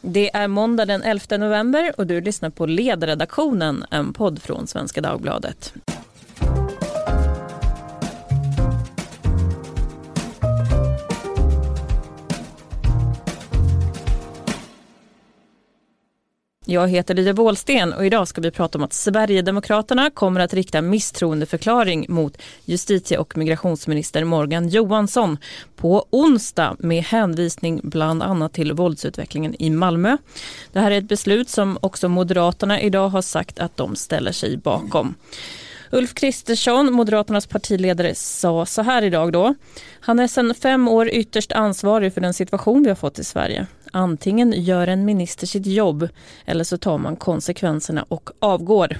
Det är måndag den 11 november och du lyssnar på Ledredaktionen, en podd från Svenska Dagbladet. Jag heter Lydia Wåhlsten och idag ska vi prata om att Sverigedemokraterna kommer att rikta misstroendeförklaring mot justitie och migrationsminister Morgan Johansson på onsdag med hänvisning bland annat till våldsutvecklingen i Malmö. Det här är ett beslut som också Moderaterna idag har sagt att de ställer sig bakom. Ulf Kristersson, Moderaternas partiledare, sa så här idag då. Han är sedan fem år ytterst ansvarig för den situation vi har fått i Sverige. Antingen gör en minister sitt jobb eller så tar man konsekvenserna och avgår.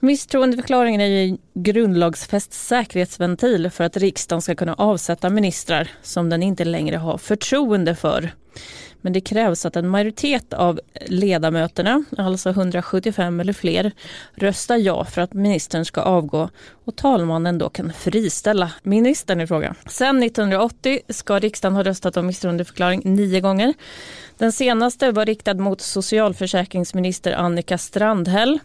Misstroendeförklaringen är en grundlagsfäst säkerhetsventil för att riksdagen ska kunna avsätta ministrar som den inte längre har förtroende för. Men det krävs att en majoritet av ledamöterna, alltså 175 eller fler, röstar ja för att ministern ska avgå och talmannen då kan friställa ministern i fråga. Sedan 1980 ska riksdagen ha röstat om misstroendeförklaring nio gånger. Den senaste var riktad mot socialförsäkringsminister Annika Strandhäll.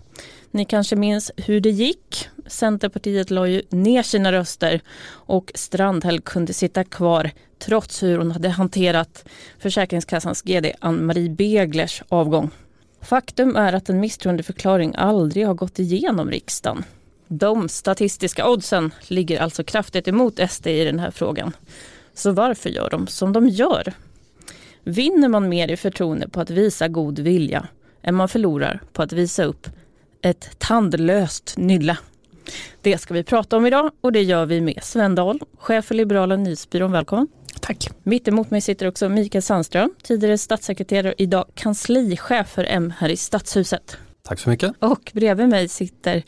Ni kanske minns hur det gick. Centerpartiet la ju ner sina röster och Strandhäll kunde sitta kvar trots hur hon hade hanterat Försäkringskassans GD Ann-Marie Beglers avgång. Faktum är att en misstroendeförklaring aldrig har gått igenom riksdagen. De statistiska oddsen ligger alltså kraftigt emot SD i den här frågan. Så varför gör de som de gör? Vinner man mer i förtroende på att visa god vilja än man förlorar på att visa upp ett tandlöst nylle? Det ska vi prata om idag och det gör vi med Sven Dahl, chef för Liberala nyhetsbyrån. Välkommen! Tack. Mitt emot mig sitter också Mikael Sandström, tidigare statssekreterare, idag kanslichef för M här i Stadshuset. Tack så mycket. Och bredvid mig sitter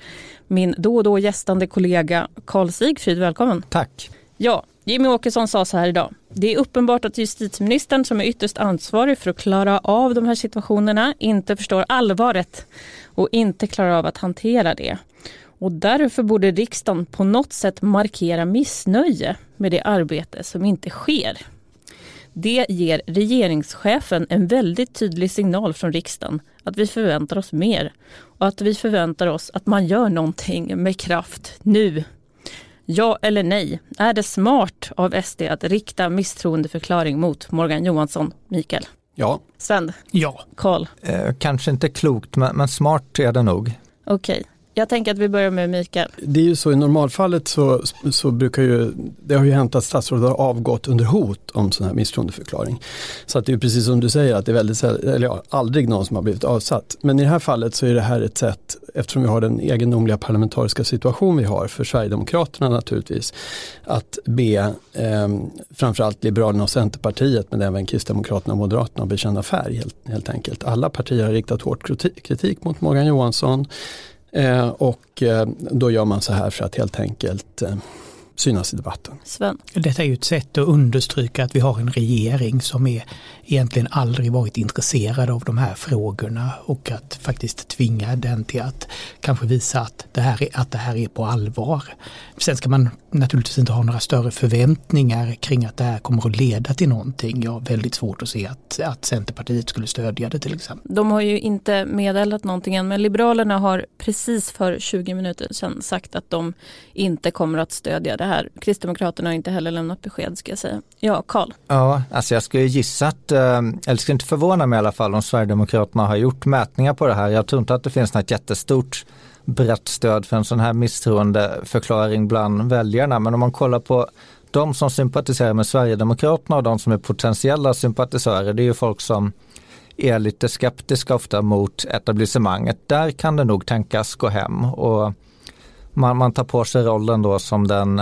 min då och då gästande kollega Karl Sigfrid. Välkommen. Tack. Ja, Jimmy Åkesson sa så här idag. Det är uppenbart att justitieministern som är ytterst ansvarig för att klara av de här situationerna inte förstår allvaret och inte klarar av att hantera det. Och därför borde riksdagen på något sätt markera missnöje med det arbete som inte sker. Det ger regeringschefen en väldigt tydlig signal från riksdagen att vi förväntar oss mer och att vi förväntar oss att man gör någonting med kraft nu. Ja eller nej? Är det smart av SD att rikta misstroendeförklaring mot Morgan Johansson, Mikael? Ja. Sven? Ja. Karl? Eh, kanske inte klokt, men, men smart är det nog. Okej. Jag tänker att vi börjar med Mikael. Det är ju så i normalfallet så, så brukar ju, det har ju hänt att statsrådet har avgått under hot om sån här misstroendeförklaring. Så att det är precis som du säger att det är väldigt, eller ja, aldrig någon som har blivit avsatt. Men i det här fallet så är det här ett sätt, eftersom vi har den egendomliga parlamentariska situation vi har för Sverigedemokraterna naturligtvis, att be eh, framförallt Liberalerna och Centerpartiet men även Kristdemokraterna och Moderaterna att bekänna färg helt, helt enkelt. Alla partier har riktat hård kritik mot Morgan Johansson. Eh, och eh, då gör man så här för att helt enkelt eh, synas i debatten. Sven. Detta är ju ett sätt att understryka att vi har en regering som är egentligen aldrig varit intresserad av de här frågorna och att faktiskt tvinga den till att kanske visa att det här är, att det här är på allvar. Sen ska man naturligtvis inte ha några större förväntningar kring att det här kommer att leda till någonting. Jag har väldigt svårt att se att, att Centerpartiet skulle stödja det till exempel. De har ju inte meddelat någonting än men Liberalerna har precis för 20 minuter sedan sagt att de inte kommer att stödja det här. Kristdemokraterna har inte heller lämnat besked ska jag säga. Ja, Karl? Ja, alltså jag skulle gissa att, inte, eller skulle inte förvåna mig i alla fall om Sverigedemokraterna har gjort mätningar på det här. Jag tror inte att det finns något jättestort brett stöd för en sån här misstroendeförklaring bland väljarna. Men om man kollar på de som sympatiserar med Sverigedemokraterna och de som är potentiella sympatisörer, det är ju folk som är lite skeptiska ofta mot etablissemanget. Där kan det nog tänkas gå hem och man, man tar på sig rollen då som den,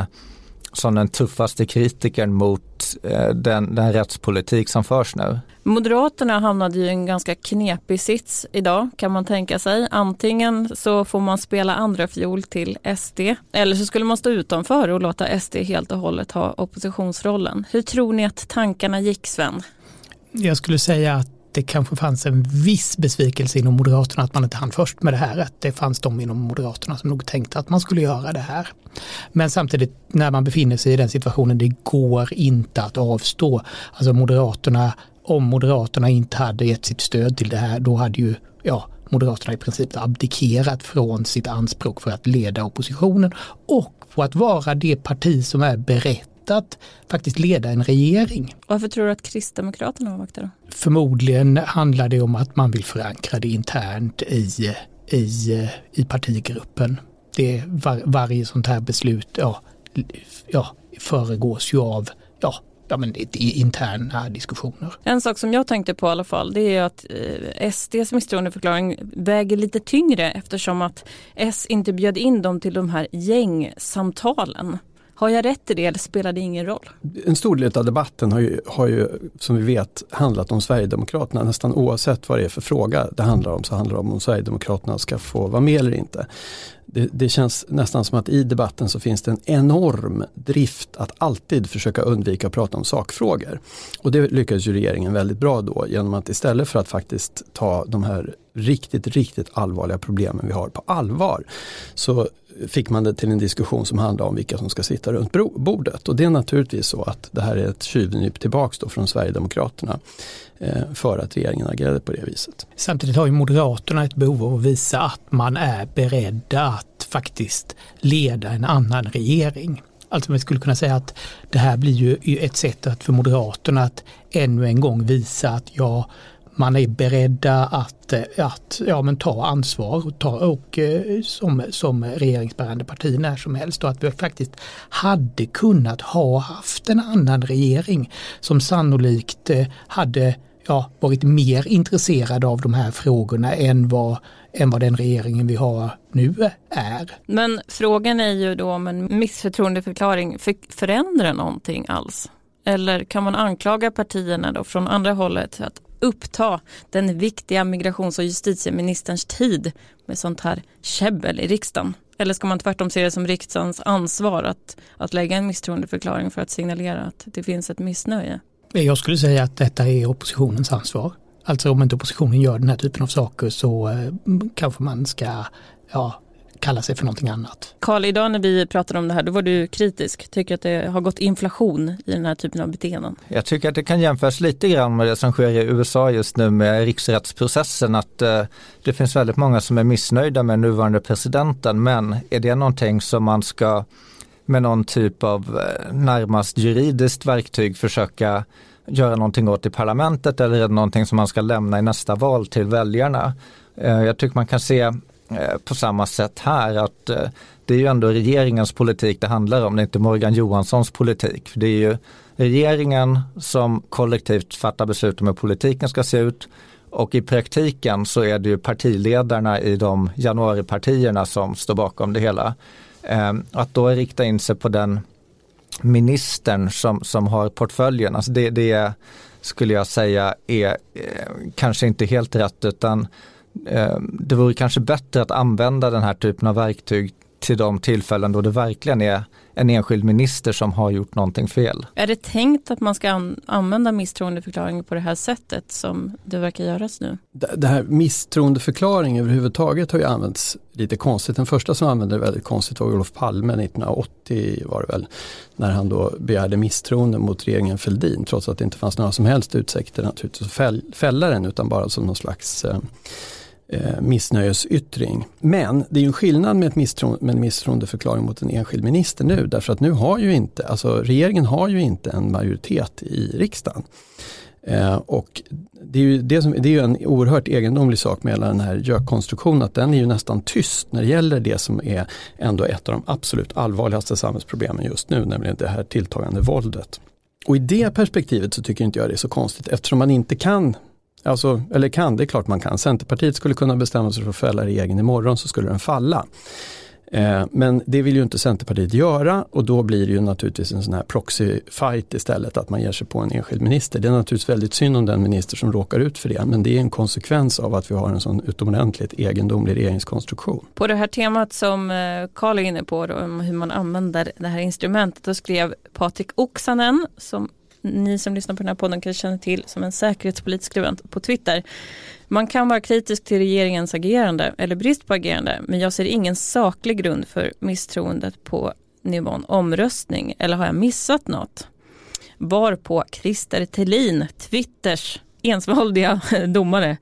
som den tuffaste kritikern mot eh, den, den rättspolitik som förs nu. Moderaterna hamnade i en ganska knepig sits idag kan man tänka sig. Antingen så får man spela andra fiol till SD eller så skulle man stå utanför och låta SD helt och hållet ha oppositionsrollen. Hur tror ni att tankarna gick Sven? Jag skulle säga att det kanske fanns en viss besvikelse inom Moderaterna att man inte hann först med det här. Att det fanns de inom Moderaterna som nog tänkte att man skulle göra det här. Men samtidigt när man befinner sig i den situationen, det går inte att avstå. Alltså Moderaterna om Moderaterna inte hade gett sitt stöd till det här, då hade ju ja, Moderaterna i princip abdikerat från sitt anspråk för att leda oppositionen och på att vara det parti som är berett att faktiskt leda en regering. Varför tror du att Kristdemokraterna avvaktar då? Förmodligen handlar det om att man vill förankra det internt i, i, i partigruppen. Det var, varje sånt här beslut ja, ja, föregås ju av ja, ja, men interna diskussioner. En sak som jag tänkte på i alla fall det är att eh, SDs misstroendeförklaring väger lite tyngre eftersom att S inte bjöd in dem till de här gängsamtalen. Har jag rätt i det eller spelar det ingen roll? En stor del av debatten har ju, har ju som vi vet handlat om Sverigedemokraterna. Nästan oavsett vad det är för fråga det handlar om så handlar det om om Sverigedemokraterna ska få vara med eller inte det, det, känns nästan som att i debatten så finns det en enorm drift att alltid försöka undvika att prata om sakfrågor. Och det lyckades ju regeringen väldigt bra då genom att istället för att faktiskt ta de här riktigt, riktigt allvarliga problemen vi har på allvar så fick man det till en diskussion som handlade om vilka som ska sitta runt bordet. Och det är naturligtvis så att det här är ett tjuvnyp tillbaks då från Sverigedemokraterna eh, för att regeringen agerade på det viset. Samtidigt har ju Moderaterna ett behov av att visa att man är beredda att faktiskt leda en annan regering. Alltså man skulle kunna säga att det här blir ju ett sätt att för Moderaterna att ännu en gång visa att ja, man är beredda att, eh, att ja, men ta ansvar och, ta, och eh, som, som regeringsbärande parti när som helst och att vi faktiskt hade kunnat ha haft en annan regering som sannolikt eh, hade ja, varit mer intresserad av de här frågorna än vad, än vad den regeringen vi har nu är. Men frågan är ju då om en missförtroendeförklaring förändrar någonting alls? Eller kan man anklaga partierna då från andra hållet att uppta den viktiga migrations och justitieministerns tid med sånt här käbbel i riksdagen? Eller ska man tvärtom se det som riksdagens ansvar att, att lägga en misstroendeförklaring för att signalera att det finns ett missnöje? Eh, jag skulle säga att detta är oppositionens ansvar. Alltså om inte oppositionen gör den här typen av saker så eh, kanske man ska ja, kalla sig för någonting annat. Karl, idag när vi pratade om det här, då var du kritisk. Tycker att det har gått inflation i den här typen av beteenden? Jag tycker att det kan jämföras lite grann med det som sker i USA just nu med riksrättsprocessen. Att eh, det finns väldigt många som är missnöjda med nuvarande presidenten. Men är det någonting som man ska med någon typ av eh, närmast juridiskt verktyg försöka göra någonting åt i parlamentet eller är det någonting som man ska lämna i nästa val till väljarna? Eh, jag tycker man kan se Eh, på samma sätt här att eh, det är ju ändå regeringens politik det handlar om, det är inte Morgan Johanssons politik. Det är ju regeringen som kollektivt fattar beslut om hur politiken ska se ut och i praktiken så är det ju partiledarna i de januaripartierna som står bakom det hela. Ehm, att då rikta in sig på den ministern som, som har portföljen, alltså det, det skulle jag säga är eh, kanske inte helt rätt utan Eh, det vore kanske bättre att använda den här typen av verktyg till de tillfällen då det verkligen är en enskild minister som har gjort någonting fel. Är det tänkt att man ska an använda misstroendeförklaring på det här sättet som det verkar göras nu? Det här misstroendeförklaring överhuvudtaget har ju använts lite konstigt. Den första som använde det väldigt konstigt var Olof Palme 1980 var det väl. När han då begärde misstroende mot regeringen Fälldin trots att det inte fanns några som helst utsikter naturligtvis att fälla den utan bara som någon slags eh, eh, Eh, missnöjesyttring. Men det är ju en skillnad med, ett misstro, med en misstroendeförklaring mot en enskild minister nu därför att nu har ju inte, alltså regeringen har ju inte en majoritet i riksdagen. Eh, och det är, ju det, som, det är ju en oerhört egendomlig sak med hela den här gökkonstruktionen att den är ju nästan tyst när det gäller det som är ändå ett av de absolut allvarligaste samhällsproblemen just nu, nämligen det här tilltagande våldet. Och i det perspektivet så tycker inte jag det är så konstigt eftersom man inte kan Alltså, eller kan, det är klart man kan. Centerpartiet skulle kunna bestämma sig för att fälla regeringen imorgon så skulle den falla. Eh, men det vill ju inte Centerpartiet göra och då blir det ju naturligtvis en sån här proxy-fight istället, att man ger sig på en enskild minister. Det är naturligtvis väldigt synd om den minister som råkar ut för det, men det är en konsekvens av att vi har en sån utomordentligt egendomlig regeringskonstruktion. På det här temat som eh, Karl är inne på, då, om hur man använder det här instrumentet, då skrev Patrik Oksanen, som ni som lyssnar på den här podden kanske känner till som en säkerhetspolitisk skribent på Twitter. Man kan vara kritisk till regeringens agerande eller brist på agerande men jag ser ingen saklig grund för misstroendet på nivån omröstning eller har jag missat något? Varpå Christer Thelin, Twitters ensvaldiga domare,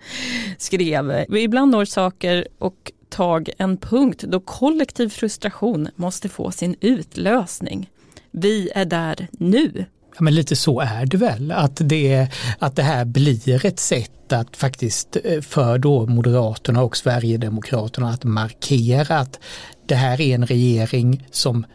skrev Ibland når saker och tag en punkt då kollektiv frustration måste få sin utlösning. Vi är där nu. Ja, men lite så är det väl, att det, att det här blir ett sätt att faktiskt eh, för då Moderaterna och Sverigedemokraterna att markera att det här är en regering som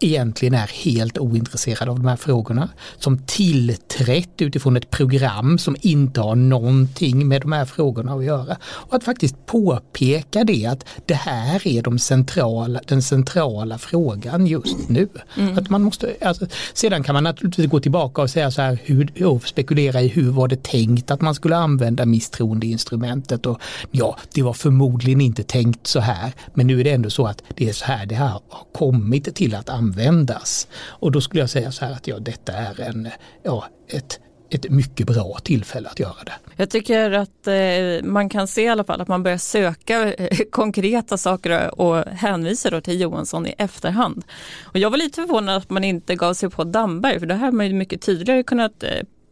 egentligen är helt ointresserad av de här frågorna, som tillträtt utifrån ett program som inte har någonting med de här frågorna att göra. Och att faktiskt påpeka det att det här är de centrala, den centrala frågan just nu. Mm. Att man måste, alltså, sedan kan man naturligtvis gå tillbaka och säga så här, hur, och spekulera i hur var det tänkt att man skulle använda misstroendeinstrumentet och ja, det var förmodligen inte tänkt så här, men nu är det ändå så att det är så här det här har kommit till att användas användas. Och då skulle jag säga så här att ja, detta är en, ja, ett ett mycket bra tillfälle att göra det. Jag tycker att eh, man kan se i alla fall att man börjar söka eh, konkreta saker och hänvisa då till Johansson i efterhand. Och jag var lite förvånad att man inte gav sig på Damberg för det här har man ju mycket tydligare kunnat eh,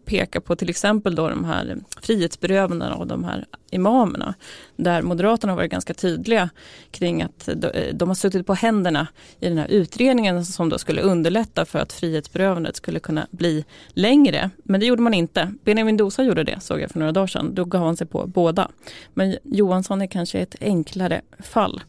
peka på till exempel då de här frihetsberövandena av de här imamerna. Där Moderaterna har varit ganska tydliga kring att eh, de har suttit på händerna i den här utredningen som då skulle underlätta för att frihetsberövandet skulle kunna bli längre. Men det gjorde man inte. Benjamin Dosa gjorde det såg jag för några dagar sedan. Då gav han sig på båda. Men Johansson är kanske ett enklare fall.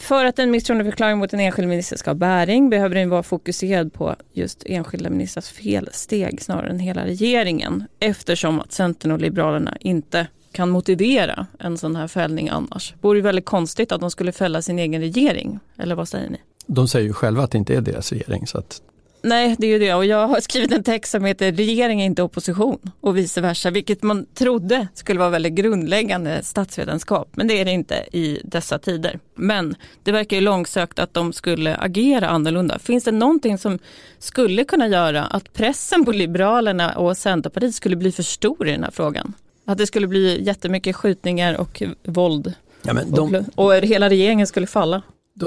För att en misstroendeförklaring mot en enskild minister ska ha bäring behöver den vara fokuserad på just enskilda ministrars felsteg snarare än hela regeringen. Eftersom att Centern och Liberalerna inte kan motivera en sån här fällning annars. Det vore väldigt konstigt att de skulle fälla sin egen regering. Eller vad säger ni? De säger ju själva att det inte är deras regering så att Nej, det är ju det. Och jag har skrivit en text som heter Regering är inte opposition och vice versa, vilket man trodde skulle vara väldigt grundläggande statsvetenskap. Men det är det inte i dessa tider. Men det verkar ju långsökt att de skulle agera annorlunda. Finns det någonting som skulle kunna göra att pressen på Liberalerna och Centerpartiet skulle bli för stor i den här frågan? Att det skulle bli jättemycket skjutningar och våld ja, de... och, och hela regeringen skulle falla?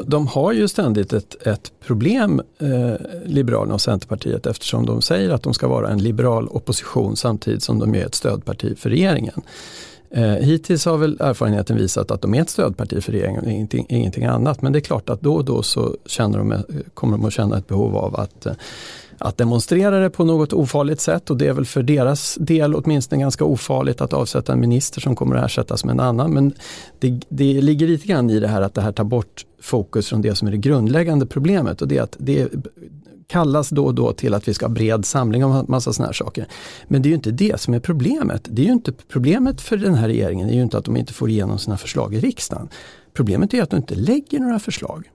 De, har ju ständigt ett, ett problem, eh, Liberalerna och Centerpartiet, eftersom de säger att de ska vara en liberal opposition samtidigt som de är ett stödparti för regeringen. Eh, hittills har väl erfarenheten visat att de är ett stödparti för regeringen och ingenting, ingenting annat. Men det är klart att då och då så känner de, eh, kommer de att känna ett behov av att eh, att demonstrera det på något ofarligt sätt och det är väl för deras del åtminstone ganska ofarligt att avsätta en minister som kommer att ersättas med en annan. Men det, det ligger lite grann i det här att det här tar bort fokus från det som är det grundläggande problemet och det är att det kallas då och då till att vi ska ha bred samling om massa sådana här saker. Men det är ju inte det som är problemet. Det är ju inte problemet för den här regeringen, det är ju inte att de inte får igenom sina förslag i riksdagen. Problemet är att de inte lägger några förslag.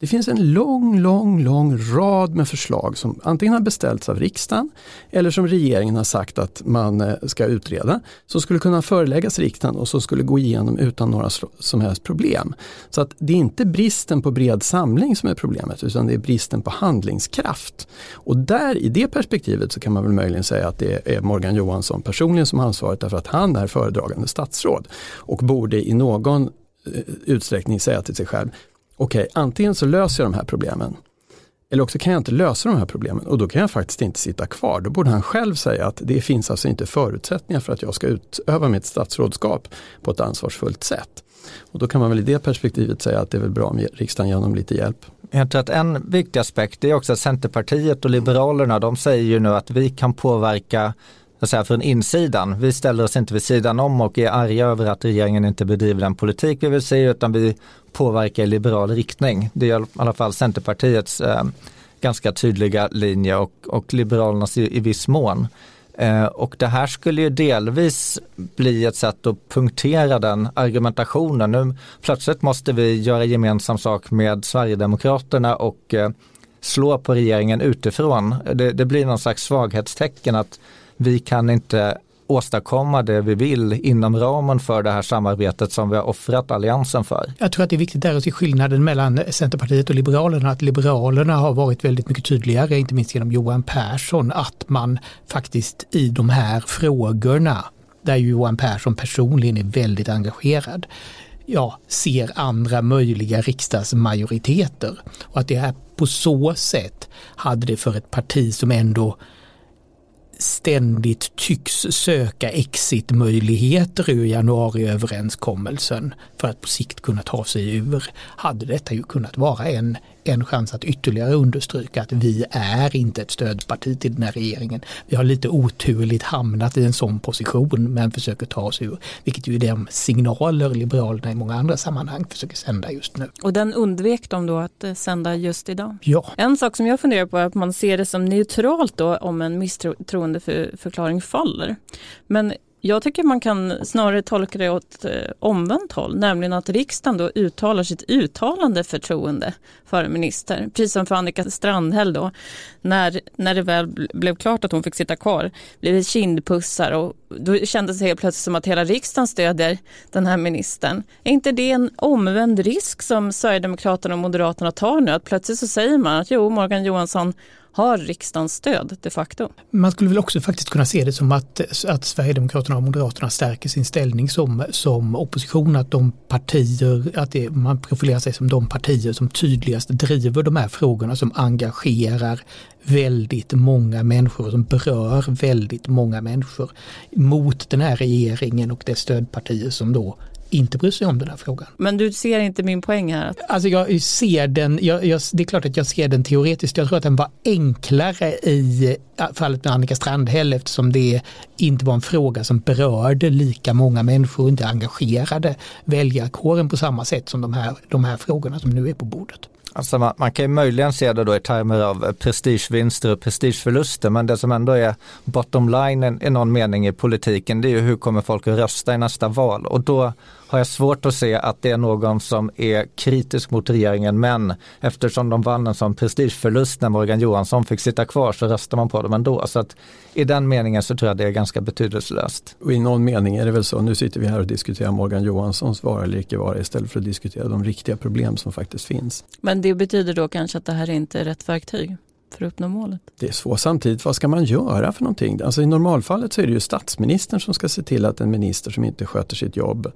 Det finns en lång, lång, lång rad med förslag som antingen har beställts av riksdagen eller som regeringen har sagt att man eh, ska utreda, som skulle kunna föreläggas riksdagen och som skulle gå igenom utan några som helst problem. Så att det är inte bristen på bred samling som är problemet utan det är bristen på handlingskraft. Och där i det perspektivet så kan man väl möjligen säga att det är Morgan Johansson personligen som har ansvaret därför att han är föredragande statsråd och borde i någon eh, utsträckning säga till sig själv okej, okay, antingen så löser jag de här problemen eller också kan jag inte lösa de här problemen och då kan jag faktiskt inte sitta kvar. Då borde han själv säga att det finns alltså inte förutsättningar för att jag ska utöva mitt statsrådskap på ett ansvarsfullt sätt. Och då kan man väl i det perspektivet säga att det är väl bra om riksdagen ger honom lite hjälp. Jag tror att en viktig aspekt är också att Centerpartiet och Liberalerna de säger ju nu att vi kan påverka säga, från insidan. Vi ställer oss inte vid sidan om och är arga över att regeringen inte bedriver den politik vi vill se utan vi påverkar i liberal riktning. Det är i alla fall Centerpartiets eh, ganska tydliga linje och, och Liberalernas i, i viss mån. Eh, och det här skulle ju delvis bli ett sätt att punktera den argumentationen. Nu plötsligt måste vi göra gemensam sak med Sverigedemokraterna och eh, slå på regeringen utifrån. Det, det blir någon slags svaghetstecken att vi kan inte åstadkomma det vi vill inom ramen för det här samarbetet som vi har offrat alliansen för. Jag tror att det är viktigt där att se skillnaden mellan Centerpartiet och Liberalerna. Att Liberalerna har varit väldigt mycket tydligare, inte minst genom Johan Persson, att man faktiskt i de här frågorna, där Johan Persson personligen är väldigt engagerad, ja, ser andra möjliga riksdagsmajoriteter. Och att det här på så sätt hade det för ett parti som ändå ständigt tycks söka exitmöjligheter ur januariöverenskommelsen för att på sikt kunna ta sig ur, hade detta ju kunnat vara en en chans att ytterligare understryka att vi är inte ett stödparti till den här regeringen. Vi har lite oturligt hamnat i en sån position men försöker ta oss ur, vilket ju är de signaler Liberalerna i många andra sammanhang försöker sända just nu. Och den undvek de då att eh, sända just idag? Ja. En sak som jag funderar på är att man ser det som neutralt då om en misstroendeförklaring faller. Men jag tycker man kan snarare tolka det åt eh, omvänt håll, nämligen att riksdagen då uttalar sitt uttalande förtroende för en minister. Precis som för Annika Strandhäll då, när, när det väl blev klart att hon fick sitta kvar, blev det kindpussar och då kändes det helt plötsligt som att hela riksdagen stödjer den här ministern. Är inte det en omvänd risk som Sverigedemokraterna och Moderaterna tar nu? Att plötsligt så säger man att jo, Morgan Johansson har riksdagens stöd de facto. Man skulle väl också faktiskt kunna se det som att, att Sverigedemokraterna och Moderaterna stärker sin ställning som, som opposition, att de partier, att det, man profilerar sig som de partier som tydligast driver de här frågorna som engagerar väldigt många människor och som berör väldigt många människor mot den här regeringen och dess stödpartier som då inte bryr sig om den här frågan. Men du ser inte min poäng här? Alltså jag ser den, jag, jag, det är klart att jag ser den teoretiskt. Jag tror att den var enklare i fallet med Annika Strandhäll eftersom det inte var en fråga som berörde lika många människor och inte engagerade väljarkåren på samma sätt som de här, de här frågorna som nu är på bordet. Alltså man, man, kan ju möjligen se det då i termer av prestigevinster och prestigeförluster, men det som ändå är bottom line i någon mening i politiken, det är ju hur kommer folk att rösta i nästa val? Och då har jag svårt att se att det är någon som är kritisk mot regeringen men eftersom de vann en sån prestigeförlust när Morgan Johansson fick sitta kvar så röstar man på dem ändå. Så att i den meningen så tror jag det är ganska betydelselöst. Och I någon mening är det väl så, nu sitter vi här och diskuterar Morgan Johanssons vara eller icke vara istället för att diskutera de riktiga problem som faktiskt finns. Men det betyder då kanske att det här inte är rätt verktyg? för att uppnå målet? Det är svårt. Samtidigt, vad ska man göra för någonting? Alltså I normalfallet så är det ju statsministern som ska se till att en minister som inte sköter sitt jobb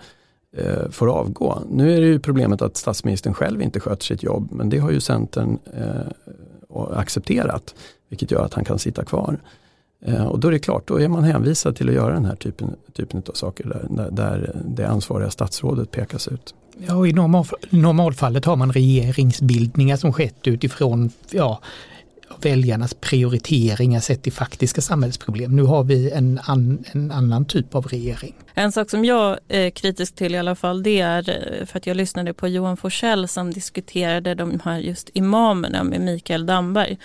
eh, får avgå. Nu är det ju problemet att statsministern själv inte sköter sitt jobb men det har ju Centern eh, accepterat vilket gör att han kan sitta kvar. Eh, och då är det klart, då är man hänvisad till att göra den här typen, typen av saker där, där det ansvariga statsrådet pekas ut. Ja, i normal, normalfallet har man regeringsbildningar som skett utifrån ja, väljarnas prioriteringar sett till faktiska samhällsproblem. Nu har vi en, an, en annan typ av regering. En sak som jag är kritisk till i alla fall det är eh, för att jag lyssnade på Johan Forsell som diskuterade de här just imamerna med Mikael Damberg.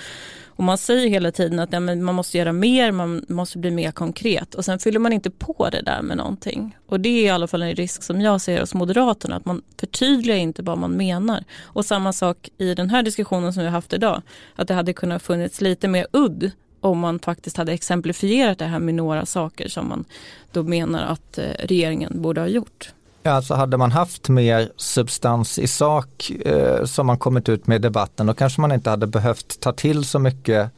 Och man säger hela tiden att ja, man måste göra mer, man måste bli mer konkret och sen fyller man inte på det där med någonting. Och det är i alla fall en risk som jag ser hos Moderaterna, att man förtydligar inte vad man menar. Och samma sak i den här diskussionen som vi har haft idag, att det hade kunnat funnits lite mer udd om man faktiskt hade exemplifierat det här med några saker som man då menar att eh, regeringen borde ha gjort. Ja, alltså hade man haft mer substans i sak eh, som man kommit ut med i debatten då kanske man inte hade behövt ta till så mycket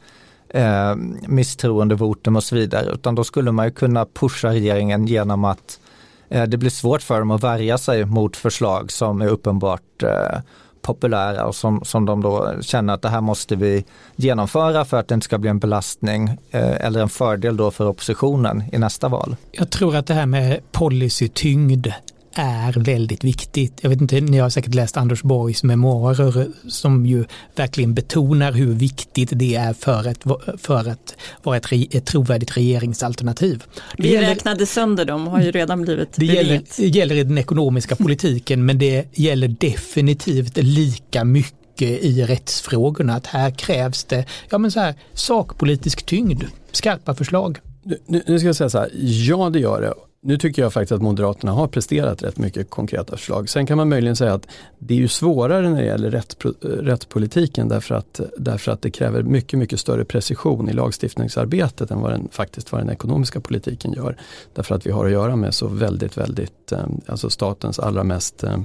eh, misstroendevotum och så vidare utan då skulle man ju kunna pusha regeringen genom att eh, det blir svårt för dem att värja sig mot förslag som är uppenbart eh, populära och som, som de då känner att det här måste vi genomföra för att det inte ska bli en belastning eh, eller en fördel då för oppositionen i nästa val. Jag tror att det här med policytyngd är väldigt viktigt. Jag vet inte, ni har säkert läst Anders Borgs memoarer som ju verkligen betonar hur viktigt det är för, ett, för att vara ett, ett trovärdigt regeringsalternativ. Det Vi gäller, räknade sönder dem och har ju redan blivit Det gäller, gäller i den ekonomiska politiken men det gäller definitivt lika mycket i rättsfrågorna att här krävs det ja, men så här, sakpolitisk tyngd, skarpa förslag. Nu, nu ska jag säga så här, ja det gör det nu tycker jag faktiskt att Moderaterna har presterat rätt mycket konkreta förslag. Sen kan man möjligen säga att det är ju svårare när det gäller rätt, eh, rättspolitiken därför att, därför att det kräver mycket, mycket större precision i lagstiftningsarbetet än vad den, faktiskt vad den ekonomiska politiken gör. Därför att vi har att göra med så väldigt, väldigt, eh, alltså statens allra mest eh,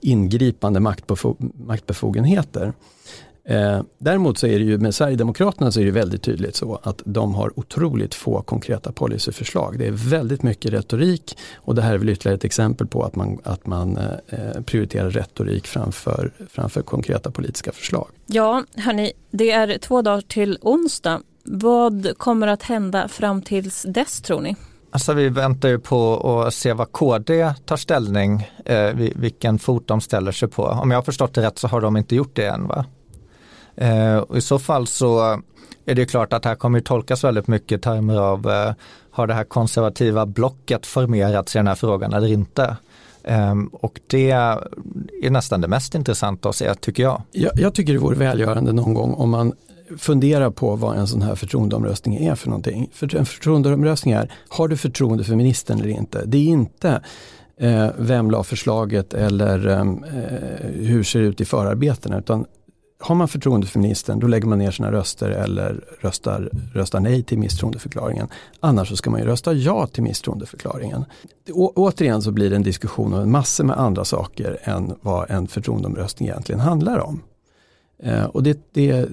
ingripande maktbefogenheter. Eh, däremot så är det ju med Sverigedemokraterna så är det väldigt tydligt så att de har otroligt få konkreta policyförslag. Det är väldigt mycket retorik och det här är väl ytterligare ett exempel på att man, att man eh, prioriterar retorik framför, framför konkreta politiska förslag. Ja, hörni, det är två dagar till onsdag Vad kommer att hända fram tills dess tror ni? Alltså vi väntar ju på att se vad KD tar ställning, eh, vilken fot de ställer sig på. Om jag har förstått det rätt så har de inte gjort det än va? Eh, och I så fall så är det klart att här kommer tolkas väldigt mycket i termer av eh, har det här konservativa blocket formerats i den här frågan eller inte? Ehm, och det är nästan det mest intressanta att se tycker jag. jag. Jag tycker det vore välgörande någon gång om man funderar på vad en sån här förtroendeomröstning är för någonting. För en förtroendeomröstning är, har du förtroende för ministern eller inte? Det är inte eh, vem la förslaget eller ehm, eh, hur ser det ut i förarbetena utan har man förtroende för ministern då lägger man ner sina röster eller röstar, röstar nej till misstroendeförklaringen. Annars så ska man ju rösta ja till misstroendeförklaringen. Å, återigen så blir det en diskussion om massor med andra saker än vad en förtroendeomröstning egentligen handlar om. Eh, och det, det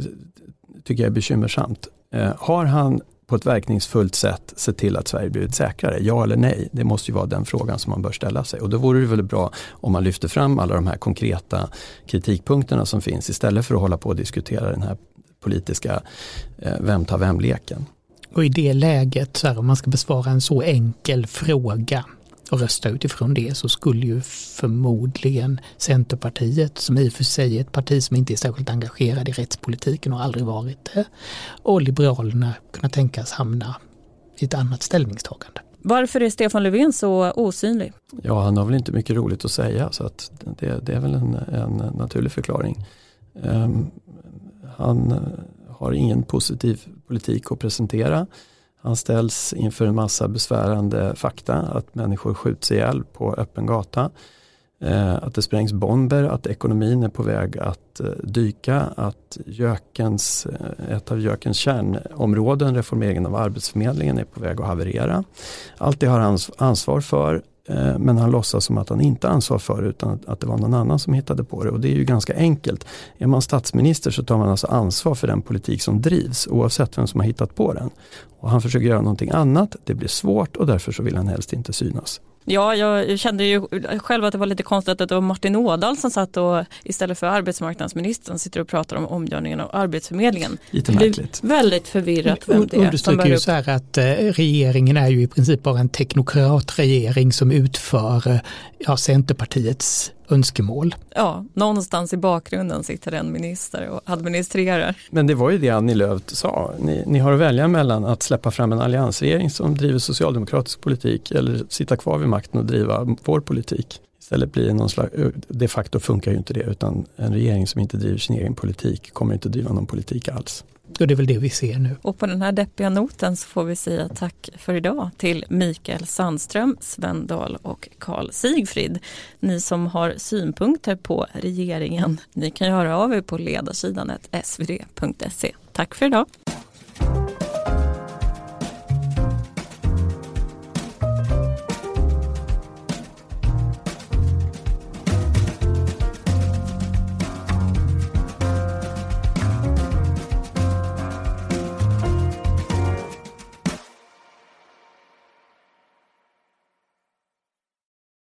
tycker jag är bekymmersamt. Eh, har han på ett verkningsfullt sätt se till att Sverige blivit säkrare? Ja eller nej? Det måste ju vara den frågan som man bör ställa sig. Och då vore det väl bra om man lyfter fram alla de här konkreta kritikpunkterna som finns istället för att hålla på och diskutera den här politiska eh, vem tar vem-leken. Och i det läget, så här, om man ska besvara en så enkel fråga och rösta utifrån det så skulle ju förmodligen Centerpartiet, som i och för sig är ett parti som inte är särskilt engagerad i rättspolitiken och aldrig varit det, och Liberalerna kunna tänkas hamna i ett annat ställningstagande. Varför är Stefan Löfven så osynlig? Ja, han har väl inte mycket roligt att säga så att det, det är väl en, en naturlig förklaring. Um, han har ingen positiv politik att presentera. Han ställs inför en massa besvärande fakta, att människor skjuts ihjäl på öppen gata, eh, att det sprängs bomber, att ekonomin är på väg att eh, dyka, att Jökens, eh, ett av Jökens kärnområden, reformeringen av Arbetsförmedlingen, är på väg att haverera. Allt det har han ansvar för Eh, men han låtsas som att han inte ansvar för det utan att det var någon annan som hittade på det. Och det är ju ganska enkelt. Är man statsminister så tar man alltså ansvar för den politik som drivs oavsett vem som har hittat på den. Och han försöker göra någonting annat, det blir svårt och därför så vill han helst inte synas. Ja, jag kände ju själv att det var lite konstigt att det var Martin Ådahl som satt och istället för arbetsmarknadsministern sitter och pratar om omgörningen av Arbetsförmedlingen. Lite märkligt. Väldigt förvirrat vem det är understryker ju så här att eh, regeringen är ju i princip bara en teknokratregering som utför eh, ja, Centerpartiets önskemål. Ja, någonstans i bakgrunden sitter en minister och administrerar. Men det var ju det Annie Lööf sa. Ni, ni har att välja mellan att släppa fram en alliansregering som driver socialdemokratisk politik eller sitta kvar vid makten och driva vår politik. Istället blir det någon slags, de facto funkar ju inte det utan en regering som inte driver sin egen politik kommer inte driva någon politik alls. Och det är väl det vi ser nu. Och på den här deppiga noten så får vi säga tack för idag till Mikael Sandström, Sven Dahl och Karl Sigfrid. Ni som har synpunkter på regeringen, ni kan höra av er på ledarsidan svd.se. Tack för idag.